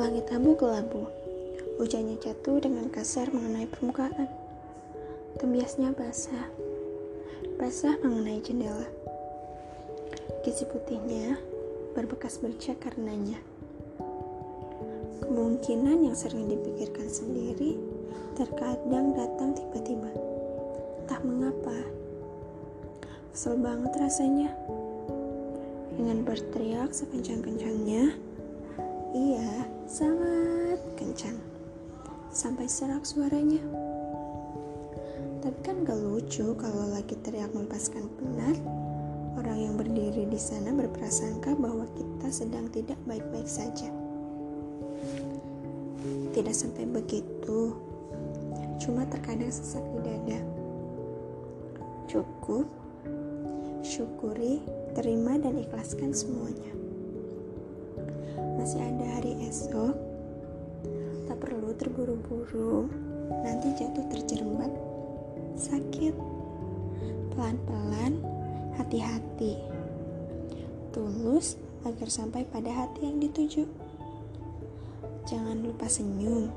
Langit abu kelabu. Hujannya jatuh dengan kasar mengenai permukaan. Tembiasnya basah. Basah mengenai jendela. Kisi putihnya berbekas bercak karenanya. Kemungkinan yang sering dipikirkan sendiri terkadang datang tiba-tiba. Entah mengapa. Kesel banget rasanya. Dengan berteriak sekencang-kencangnya, kencang. Sampai serak suaranya. Tapi kan gak lucu kalau lagi teriak melepaskan penat. Orang yang berdiri di sana berprasangka bahwa kita sedang tidak baik-baik saja. Tidak sampai begitu. Cuma terkadang sesak di dada. Cukup, syukuri, terima dan ikhlaskan semuanya masih ada hari esok perlu terburu-buru. Nanti jatuh terjerembat sakit. Pelan-pelan hati-hati. Tulus agar sampai pada hati yang dituju. Jangan lupa senyum.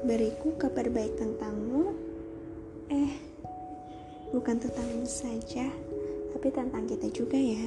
Beriku kabar baik tentangmu. Bukan tentangmu saja, tapi tentang kita juga ya.